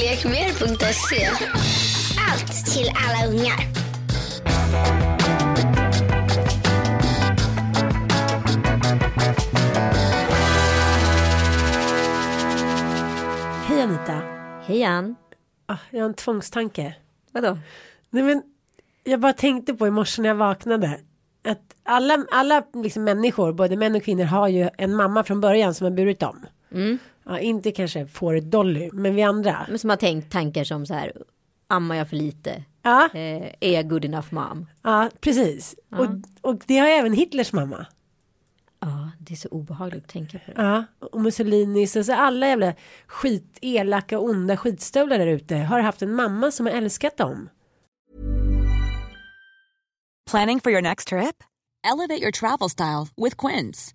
Lekmer.se Allt till alla ungar. Hej Anita. Hej Ann. Ah, jag har en tvångstanke. Vadå? Nej, men jag bara tänkte på i morse när jag vaknade. Att alla, alla liksom människor, både män och kvinnor, har ju en mamma från början som har burit dem. Ja, inte kanske fåret Dolly, men vi andra. Men som har tänkt tankar som så här. Ammar jag för lite? Ja, Eh, är jag good enough mom? ja precis. Och, och det har även Hitlers mamma. Ja, det är så obehagligt att tänka på. Ja, och Mussolinis och så alla jävla skit, elaka, onda skitstövlar där ute har haft en mamma som har älskat dem. Planning for your next trip? Elevate your travel style with Quince.